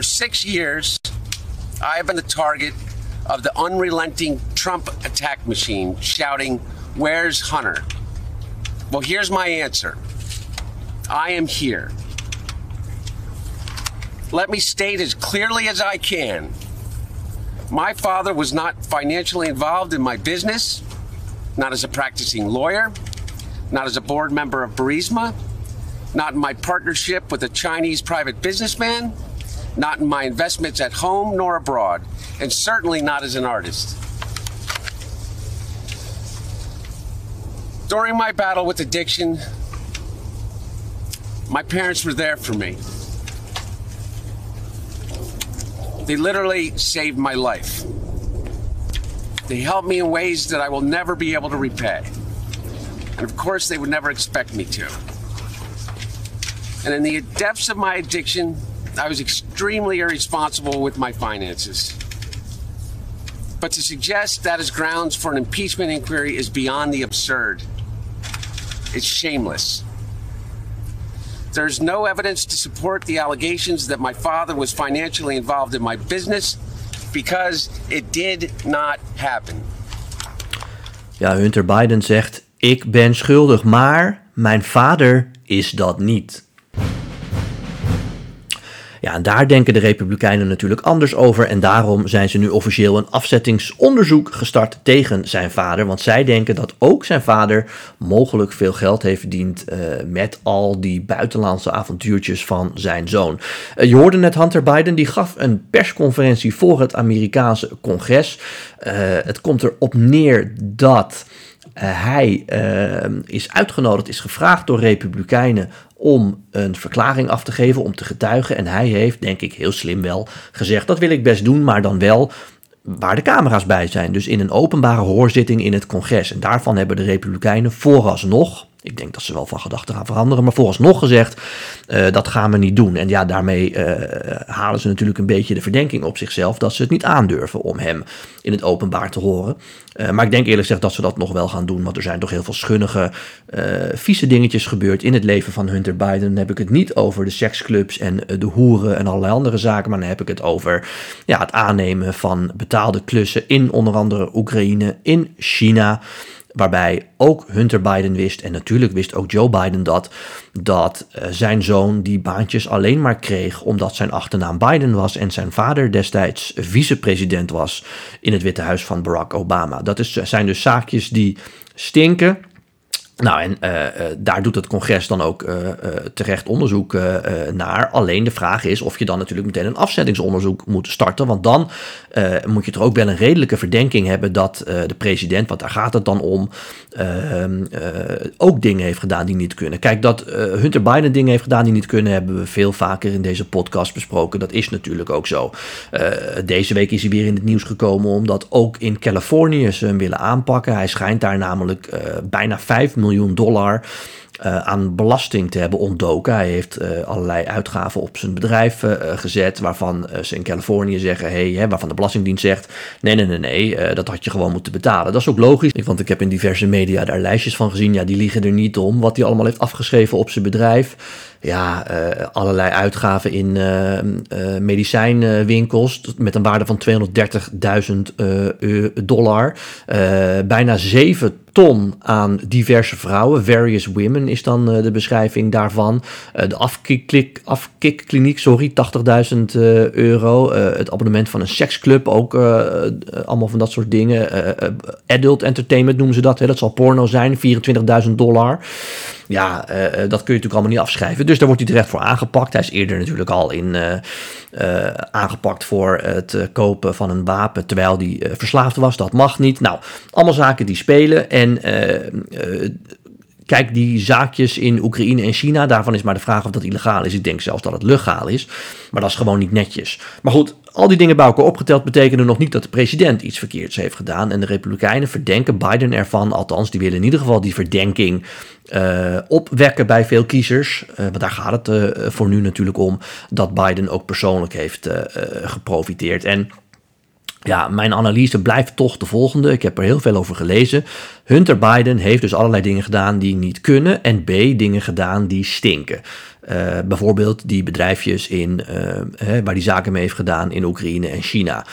For six years, I have been the target of the unrelenting Trump attack machine shouting, Where's Hunter? Well, here's my answer I am here. Let me state as clearly as I can my father was not financially involved in my business, not as a practicing lawyer, not as a board member of Burisma, not in my partnership with a Chinese private businessman, not in my investments at home nor abroad, and certainly not as an artist. During my battle with addiction, my parents were there for me. They literally saved my life. They helped me in ways that I will never be able to repay. And of course, they would never expect me to. And in the depths of my addiction, I was extremely irresponsible with my finances. But to suggest that is grounds for an impeachment inquiry is beyond the absurd. It's shameless. There's no evidence to support the allegations that my father was financially involved in my business because it did not happen. Ja, Hunter Biden zegt: Ik ben schuldig, maar mijn vader is dat niet. Ja, en daar denken de Republikeinen natuurlijk anders over. En daarom zijn ze nu officieel een afzettingsonderzoek gestart tegen zijn vader. Want zij denken dat ook zijn vader mogelijk veel geld heeft verdiend uh, met al die buitenlandse avontuurtjes van zijn zoon. Uh, je hoorde net Hunter Biden, die gaf een persconferentie voor het Amerikaanse congres. Uh, het komt erop neer dat. Uh, hij uh, is uitgenodigd, is gevraagd door Republikeinen om een verklaring af te geven, om te getuigen. En hij heeft, denk ik, heel slim wel gezegd: dat wil ik best doen, maar dan wel waar de camera's bij zijn. Dus in een openbare hoorzitting in het congres. En daarvan hebben de Republikeinen vooralsnog, ik denk dat ze wel van gedachten gaan veranderen, maar vooralsnog gezegd, uh, dat gaan we niet doen. En ja, daarmee uh, halen ze natuurlijk een beetje de verdenking op zichzelf dat ze het niet aandurven om hem in het openbaar te horen. Uh, maar ik denk eerlijk gezegd dat ze dat nog wel gaan doen, want er zijn toch heel veel schunnige, vieze dingetjes gebeurd in het leven van Hunter Biden. Dan heb ik het niet over de seksclubs en de hoeren en allerlei andere zaken, maar dan heb ik het over ja, het aannemen van betaalde klussen in onder andere Oekraïne, in China. Waarbij ook Hunter Biden wist, en natuurlijk wist ook Joe Biden dat, dat uh, zijn zoon die baantjes alleen maar kreeg omdat zijn achternaam Biden was en zijn vader destijds vicepresident was in het Witte Huis van Barack Obama. Dat is, zijn dus zaakjes die stinken. Nou, en uh, uh, daar doet het congres dan ook uh, terecht onderzoek naar. Alleen de vraag is of je dan natuurlijk meteen een afzettingsonderzoek moet starten. Want dan moet je toch ook wel een redelijke verdenking hebben dat de president, want daar gaat het dan om, ehm, ook dingen heeft gedaan die niet kunnen. Kijk, dat Hunter Biden dingen heeft gedaan die niet kunnen, hebben we veel vaker in deze podcast besproken. Dat is natuurlijk ook zo. deze week is hij weer in het nieuws gekomen omdat ook in Californië ze hem willen aanpakken. Hij schijnt daar namelijk bijna 5 miljoen miljoen dollar uh, aan belasting te hebben ontdoken. Hij heeft uh, allerlei uitgaven op zijn bedrijf uh, gezet, waarvan ze in Californië zeggen, hey, waarvan de Belastingdienst zegt, nee, nee, nee, nee, dat had je gewoon moeten betalen. Dat is ook logisch, want ik heb in diverse media daar lijstjes van gezien, ja, die liegen er niet om, wat hij allemaal heeft afgeschreven op zijn bedrijf ja, allerlei uitgaven in medicijnwinkels met een waarde van 230.000 dollar. bijna 7 ton aan diverse vrouwen. Various women is dan de beschrijving daarvan. de afkikkliniek, sorry, 80.000 euro. het abonnement van een seksclub, ook allemaal van dat soort dingen. adult entertainment noemen ze dat. Hè? Dat zal porno zijn, 24.000 dollar. Ja, dat kun je natuurlijk allemaal niet afschrijven. Dus daar wordt hij terecht voor aangepakt. Hij is eerder natuurlijk al in, uh, uh, aangepakt voor het kopen van een wapen terwijl hij uh, verslaafd was. Dat mag niet. Nou, allemaal zaken die spelen. En Kijk, die zaakjes in Oekraïne en China, daarvan is maar de vraag of dat illegaal is. Ik denk zelfs dat het legaal is, maar dat is gewoon niet netjes. Maar goed, al die dingen bij elkaar opgeteld betekenen nog niet dat de president iets verkeerds heeft gedaan. En de Republikeinen verdenken Biden ervan, althans, die willen in ieder geval die verdenking uh, opwekken bij veel kiezers. Uh, want daar gaat het uh, voor nu natuurlijk om, dat Biden ook persoonlijk heeft geprofiteerd. En ja, mijn analyse blijft toch de volgende. Ik heb er heel veel over gelezen. Hunter Biden heeft dus allerlei dingen gedaan die niet kunnen. En B, dingen gedaan die stinken. bijvoorbeeld die bedrijfjes in, waar die zaken mee heeft gedaan in Oekraïne en China.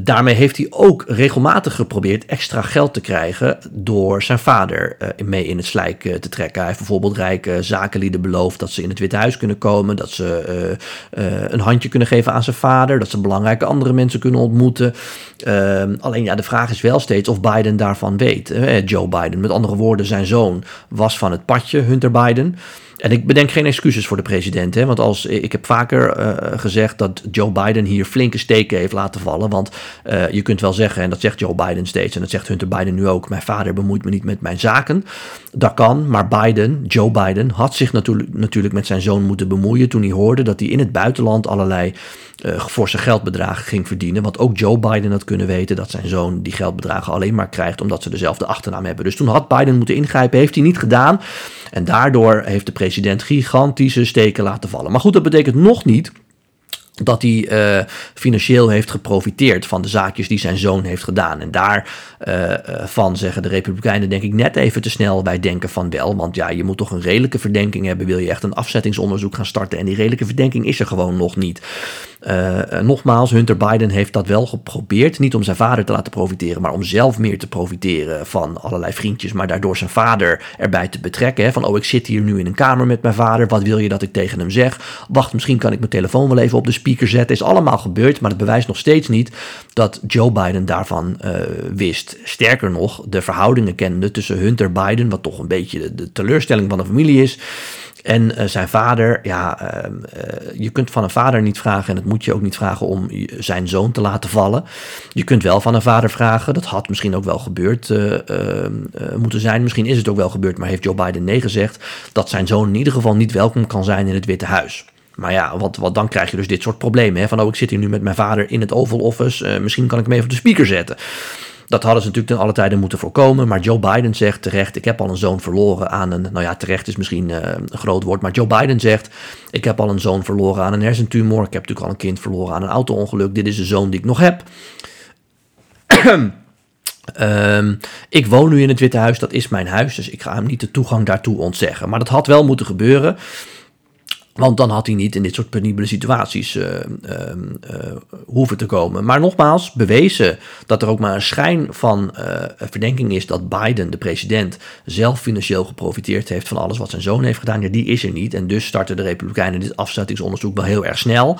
Daarmee heeft hij ook regelmatig geprobeerd extra geld te krijgen door zijn vader uh, mee in het slijk uh, te trekken. Hij heeft bijvoorbeeld rijke zakenlieden beloofd dat ze in het Witte Huis kunnen komen, dat ze uh, een handje kunnen geven aan zijn vader, dat ze belangrijke andere mensen kunnen ontmoeten. Ehm, alleen ja, de vraag is wel steeds of Biden daarvan weet. Joe Biden, met andere woorden, zijn zoon was van het padje, Hunter Biden. En ik bedenk geen excuses voor de president. Hè, want als, ik heb vaker uh, gezegd dat Joe Biden hier flinke steken heeft laten vallen. Want uh, je kunt wel zeggen, en dat zegt Joe Biden steeds, en dat zegt Hunter Biden nu ook: Mijn vader bemoeit me niet met mijn zaken. Dat kan, maar Biden, Joe Biden, had zich natuurlijk, natuurlijk met zijn zoon moeten bemoeien. toen hij hoorde dat hij in het buitenland allerlei uh, forse geldbedragen ging verdienen. Want ook Joe Biden had kunnen weten dat zijn zoon die geldbedragen alleen maar krijgt omdat ze dezelfde achternaam hebben. Dus toen had Biden moeten ingrijpen, heeft hij niet gedaan. En daardoor heeft de president gigantische steken laten vallen. Maar goed, dat betekent nog niet dat hij uh, financieel heeft geprofiteerd van de zaakjes die zijn zoon heeft gedaan. En daarvan uh, zeggen de Republikeinen, denk ik, net even te snel bij denken van wel. Want ja, je moet toch een redelijke verdenking hebben. Wil je echt een afzettingsonderzoek gaan starten? En die redelijke verdenking is er gewoon nog niet. Nogmaals, Hunter Biden heeft dat wel geprobeerd. Niet om zijn vader te laten profiteren, maar om zelf meer te profiteren van allerlei vriendjes. Maar daardoor zijn vader erbij te betrekken. Hè, van, oh, ik zit hier nu in een kamer met mijn vader. Wat wil je dat ik tegen hem zeg? Wacht, misschien kan ik mijn telefoon wel even op de speaker. Is allemaal gebeurd, maar het bewijst nog steeds niet dat Joe Biden daarvan uh, wist. Sterker nog, de verhoudingen kende tussen Hunter Biden, wat toch een beetje de, teleurstelling van de familie is. En uh, zijn vader, ja, uh, uh, je kunt van een vader niet vragen, en dat moet je ook niet vragen om zijn zoon te laten vallen. Je kunt wel van een vader vragen, dat had misschien ook wel gebeurd moeten zijn. Misschien is het ook wel gebeurd, maar heeft Joe Biden nee gezegd dat zijn zoon in ieder geval niet welkom kan zijn in het Witte Huis. Maar ja, wat, wat, dan krijg je dus dit soort problemen. Hè? Van, oh, ik zit hier nu met mijn vader in het Oval Office. Uh, misschien kan ik hem even op de speaker zetten. Dat hadden ze natuurlijk ten alle tijden moeten voorkomen. Maar Joe Biden zegt terecht: Ik heb al een zoon verloren aan een. Nou ja, terecht is misschien uh, een groot woord. Maar Joe Biden zegt: Ik heb al een zoon verloren aan een hersentumor. Ik heb natuurlijk al een kind verloren aan een auto-ongeluk. Dit is de zoon die ik nog heb. Um, ik woon nu in het Witte Huis, dat is mijn huis, dus ik ga hem niet de toegang daartoe ontzeggen. Maar dat had wel moeten gebeuren. Want dan had hij niet in dit soort penibele situaties uh, uh, uh, hoeven te komen. Maar nogmaals, bewezen dat er ook maar een schijn van verdenking is dat Biden, de president, zelf financieel geprofiteerd heeft van alles wat zijn zoon heeft gedaan. Ja, die is er niet. En dus starten de Republikeinen dit afzettingsonderzoek wel heel erg snel.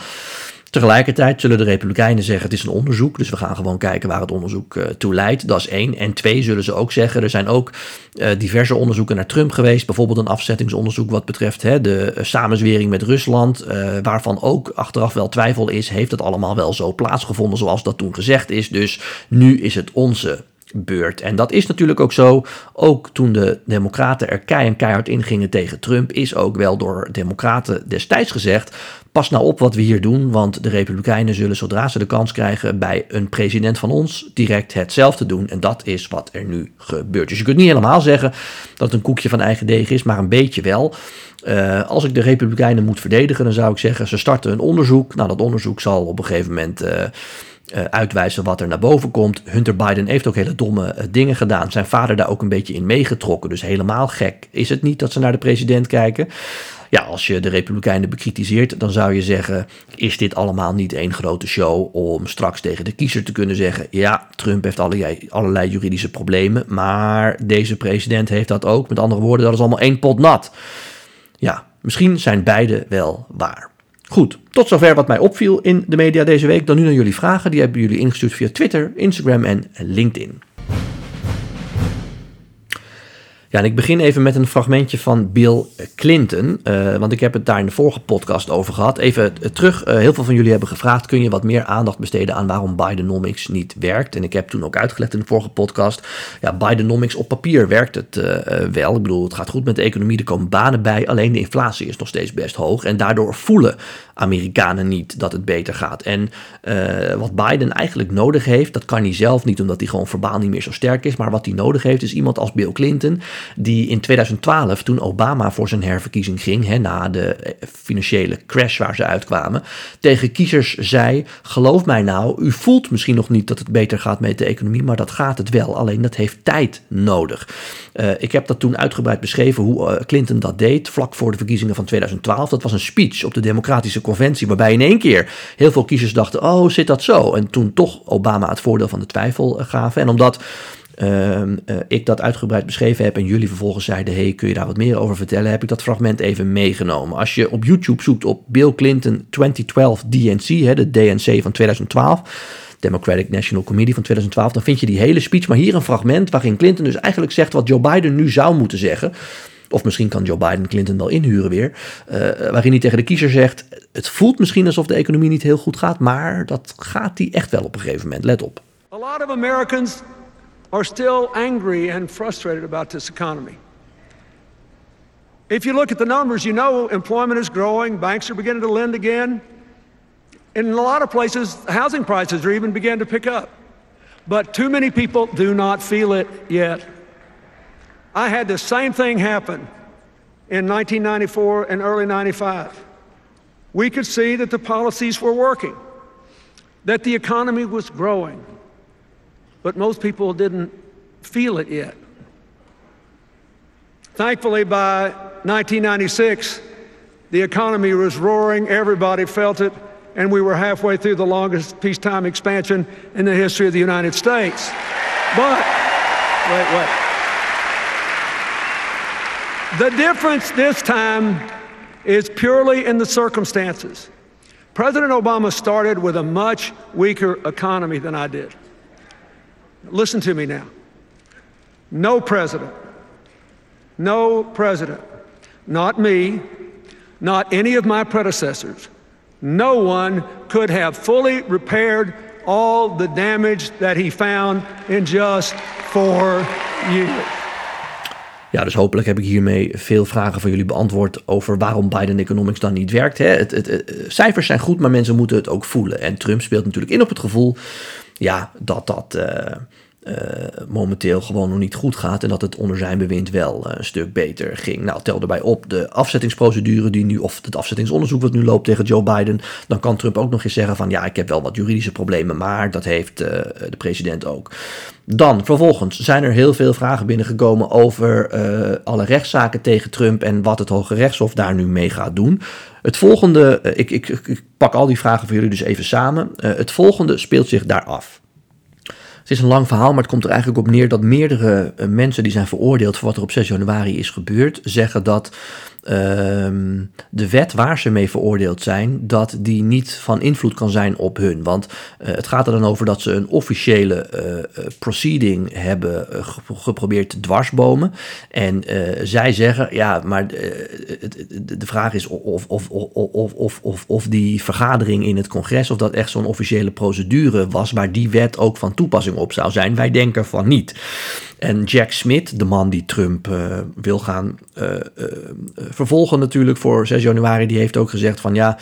Tegelijkertijd zullen de Republikeinen zeggen: het is een onderzoek, dus we gaan gewoon kijken waar het onderzoek uh, toe leidt. Dat is één. En twee zullen ze ook zeggen: er zijn ook uh, diverse onderzoeken naar Trump geweest. Bijvoorbeeld een afzettingsonderzoek wat betreft hè, de uh, samenzwering met Rusland. waarvan ook achteraf wel twijfel is: heeft het allemaal wel zo plaatsgevonden zoals dat toen gezegd is? Dus nu is het onze beurt. En dat is natuurlijk ook zo. Ook toen de Democraten er kei keihard in gingen tegen Trump, is ook wel door Democraten destijds gezegd: pas nou op wat we hier doen, want de Republikeinen zullen zodra ze de kans krijgen bij een president van ons direct hetzelfde doen. En dat is wat er nu gebeurt. Dus je kunt niet helemaal zeggen dat het een koekje van eigen deeg is, maar een beetje wel. Uh, als ik de Republikeinen moet verdedigen, dan zou ik zeggen: ze starten een onderzoek. Nou, dat onderzoek zal op een gegeven moment. Uh, uh, uitwijzen wat er naar boven komt. Hunter Biden heeft ook hele domme uh, dingen gedaan. Zijn vader daar ook een beetje in meegetrokken. Dus helemaal gek is het niet dat ze naar de president kijken. Ja, als je de Republikeinen bekritiseert, dan zou je zeggen: is dit allemaal niet één grote show om straks tegen de kiezer te kunnen zeggen: ja, Trump heeft allerlei, allerlei juridische problemen, maar deze president heeft dat ook. Met andere woorden, dat is allemaal één pot nat. Ja, misschien zijn beide wel waar. Goed, tot zover wat mij opviel in de media deze week. Dan nu naar jullie vragen. Die hebben jullie ingestuurd via Twitter, Instagram en LinkedIn. Ja, ik begin even met een fragmentje van Bill Clinton. Uh, want ik heb het daar in de vorige podcast over gehad. Even terug. Uh, heel veel van jullie hebben gevraagd: kun je wat meer aandacht besteden aan waarom Bidenomics niet werkt? En ik heb toen ook uitgelegd in de vorige podcast. Ja, Bidenomics op papier werkt het wel. Ik bedoel, het gaat goed met de economie, er komen banen bij. Alleen de inflatie is nog steeds best hoog. En daardoor voelen Amerikanen niet dat het beter gaat. En wat Biden eigenlijk nodig heeft, dat kan hij zelf niet, omdat hij gewoon verbaal niet meer zo sterk is. Maar wat hij nodig heeft, is iemand als Bill Clinton die in 2012, toen Obama voor zijn herverkiezing ging, hè, na de financiële crash waar ze uitkwamen, tegen kiezers zei: Geloof mij nou, u voelt misschien nog niet dat het beter gaat met de economie, maar dat gaat het wel. Alleen dat heeft tijd nodig. Uh, ik heb dat toen uitgebreid beschreven hoe uh, Clinton dat deed, vlak voor de verkiezingen van 2012. Dat was een speech op de Democratische Conventie, waarbij in één keer heel veel kiezers dachten: Oh, zit dat zo? En toen toch Obama het voordeel van de twijfel gaven. En omdat. Uh, ik dat uitgebreid beschreven heb en jullie vervolgens zeiden: Hey, kun je daar wat meer over vertellen? Heb ik dat fragment even meegenomen. Als je op YouTube zoekt op Bill Clinton 2012 DNC, hè, de DNC van 2012 Democratic National Committee van 2012, dan vind je die hele speech. Maar hier een fragment waarin Clinton dus eigenlijk zegt wat Joe Biden nu zou moeten zeggen. Of misschien kan Joe Biden Clinton wel inhuren weer. Uh, waarin hij tegen de kiezer zegt: Het voelt misschien alsof de economie niet heel goed gaat, maar dat gaat die echt wel op een gegeven moment. Let op. A lot of Americans are still angry and frustrated about this economy. If you look at the numbers, you know employment is growing, banks are beginning to lend again. In a lot of places, housing prices are even beginning to pick up. But too many people do not feel it yet. I had the same thing happen in 1994 and early 95. We could see that the policies were working, that the economy was growing, but most people didn't feel it yet. Thankfully, by 1996, the economy was roaring, everybody felt it, and we were halfway through the longest peacetime expansion in the history of the United States. But, wait, wait. The difference this time is purely in the circumstances. President Obama started with a much weaker economy than I did. Listen to me now. No president, no president, not me, not any of my predecessors, no one could have fully repaired all the damage that he found in just four years. Ja, dus hopelijk heb ik hiermee veel vragen van jullie beantwoord over waarom Biden Economics dan niet werkt. Hè. Het, het, cijfers zijn goed, maar mensen moeten het ook voelen. En Trump speelt natuurlijk in op het gevoel ja, dat dat. Uh, momenteel gewoon nog niet goed gaat en dat het onder zijn bewind wel uh, een stuk beter ging. Nou, tel erbij op de afzettingsprocedure die nu, of het afzettingsonderzoek wat nu loopt tegen Joe Biden, dan kan Trump ook nog eens zeggen van ja, ik heb wel wat juridische problemen, maar dat heeft uh, de president ook. Dan, vervolgens zijn er heel veel vragen binnengekomen over alle rechtszaken tegen Trump en wat het Hoge Rechtshof daar nu mee gaat doen. Het volgende, ik, ik, ik pak al die vragen voor jullie dus even samen. het volgende speelt zich daar af. Is een lang verhaal, maar het komt er eigenlijk op neer dat meerdere uh, mensen die zijn veroordeeld voor wat er op 6 januari is gebeurd, zeggen dat Ehm, de wet waar ze mee veroordeeld zijn, dat die niet van invloed kan zijn op hun. Want eh, het gaat er dan over dat ze een officiële uh, proceeding hebben geprobeerd te dwarsbomen. En zij zeggen, ja, maar de, vraag is of, of, of, of, of, of die vergadering in het congres, of dat echt zo'n officiële procedure was waar die wet ook van toepassing op zou zijn. Wij denken van niet. En Jack Smith, de man die Trump wil gaan vervolgen natuurlijk voor 6 januari, die heeft ook gezegd van ja,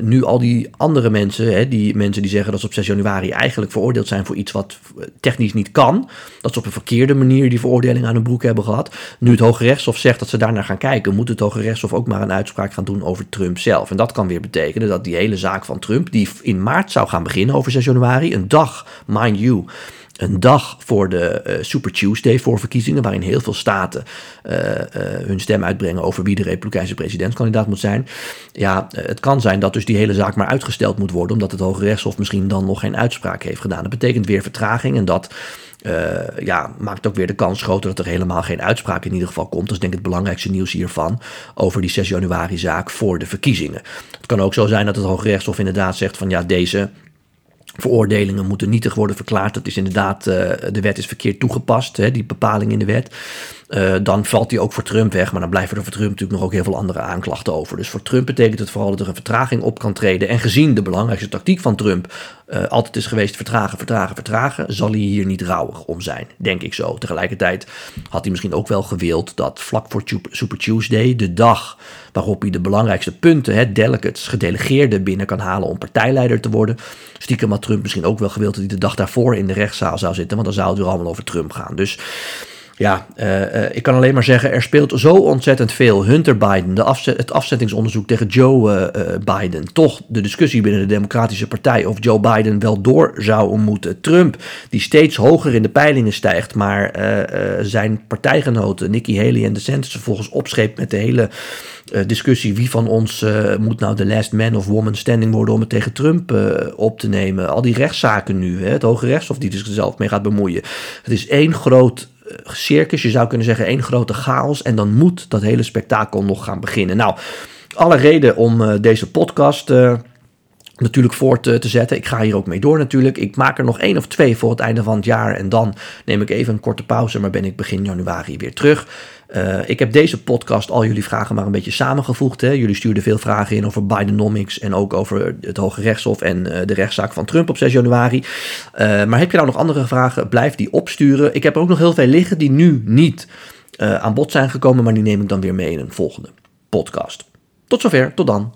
nu al die andere mensen, hè, die mensen die zeggen dat ze op 6 januari eigenlijk veroordeeld zijn voor iets wat technisch niet kan, dat ze op een verkeerde manier die veroordeling aan hun broek hebben gehad. Nu het Hoge Rechtshof zegt dat ze daarnaar gaan kijken, moet het Hoge Rechtshof ook maar een uitspraak gaan doen over Trump zelf. En dat kan weer betekenen dat die hele zaak van Trump, die in maart zou gaan beginnen over 6 januari, een dag, mind you, een dag voor de uh, Super Tuesday voor verkiezingen, waarin heel veel staten uh, uh, hun stem uitbrengen over wie de Republikeinse presidentskandidaat moet zijn. Ja, het kan zijn dat dus die hele zaak maar uitgesteld moet worden, omdat het Hoge Rechtshof misschien dan nog geen uitspraak heeft gedaan. Dat betekent weer vertraging en dat ja, maakt ook weer de kans groter dat er helemaal geen uitspraak in ieder geval komt. Dat is denk ik het belangrijkste nieuws hiervan over die 6 januari zaak voor de verkiezingen. Het kan ook zo zijn dat het Hoge Rechtshof inderdaad zegt van ja, deze Veroordelingen moeten nietig worden verklaard. Dat is inderdaad, uh, de wet is verkeerd toegepast, die bepaling in de wet. Uh, dan valt die ook voor Trump weg. Maar dan blijven er voor Trump natuurlijk nog ook heel veel andere aanklachten over. Dus voor Trump betekent het vooral dat er een vertraging op kan treden. En gezien de belangrijkste tactiek van Trump uh, altijd is geweest vertragen, vertragen, vertragen, zal hij hier niet rouwig om zijn, denk ik zo. Tegelijkertijd had hij misschien ook wel gewild dat vlak voor Super Tuesday, de dag waarop hij de belangrijkste punten, hè, delegates, gedelegeerden binnen kan halen om partijleider te worden. Stiekem had Trump misschien ook wel gewild dat hij de dag daarvoor in de rechtszaal zou zitten, want dan zou het weer allemaal over Trump gaan. Dus ja, uh, uh, ik kan alleen maar zeggen, er speelt zo ontzettend veel. Hunter Biden, de afzet, het afzettingsonderzoek tegen Joe uh, Biden. Toch de discussie binnen de Democratische Partij of Joe Biden wel door zou moeten. Trump, die steeds hoger in de peilingen stijgt, maar zijn partijgenoten Nikki Haley en DeSantis vervolgens opscheept met de hele discussie wie van ons moet nou de last man of woman standing worden om het tegen Trump op te nemen. Al die rechtszaken nu, hè, het Hoge Rechtshof die er zelf mee gaat bemoeien. Het is één groot circus, je zou kunnen zeggen één grote chaos. En dan moet dat hele spektakel nog gaan beginnen. Nou, alle reden om uh, deze podcast uh, natuurlijk voort te, te, zetten. Ik ga hier ook mee door natuurlijk. Ik maak er nog één of twee voor het einde van het jaar. En dan neem ik even een korte pauze, maar ben ik begin januari weer terug. Uh, ik heb deze podcast al jullie vragen maar een beetje samengevoegd. Hè. Jullie stuurden veel vragen in over Bidenomics en ook over het Hoge Rechtshof en uh, de rechtszaak van Trump op 6 januari. Uh, maar heb je nou nog andere vragen? Blijf die opsturen. Ik heb er ook nog heel veel liggen die nu niet aan bod zijn gekomen, maar die neem ik dan weer mee in een volgende podcast. Tot zover, tot dan.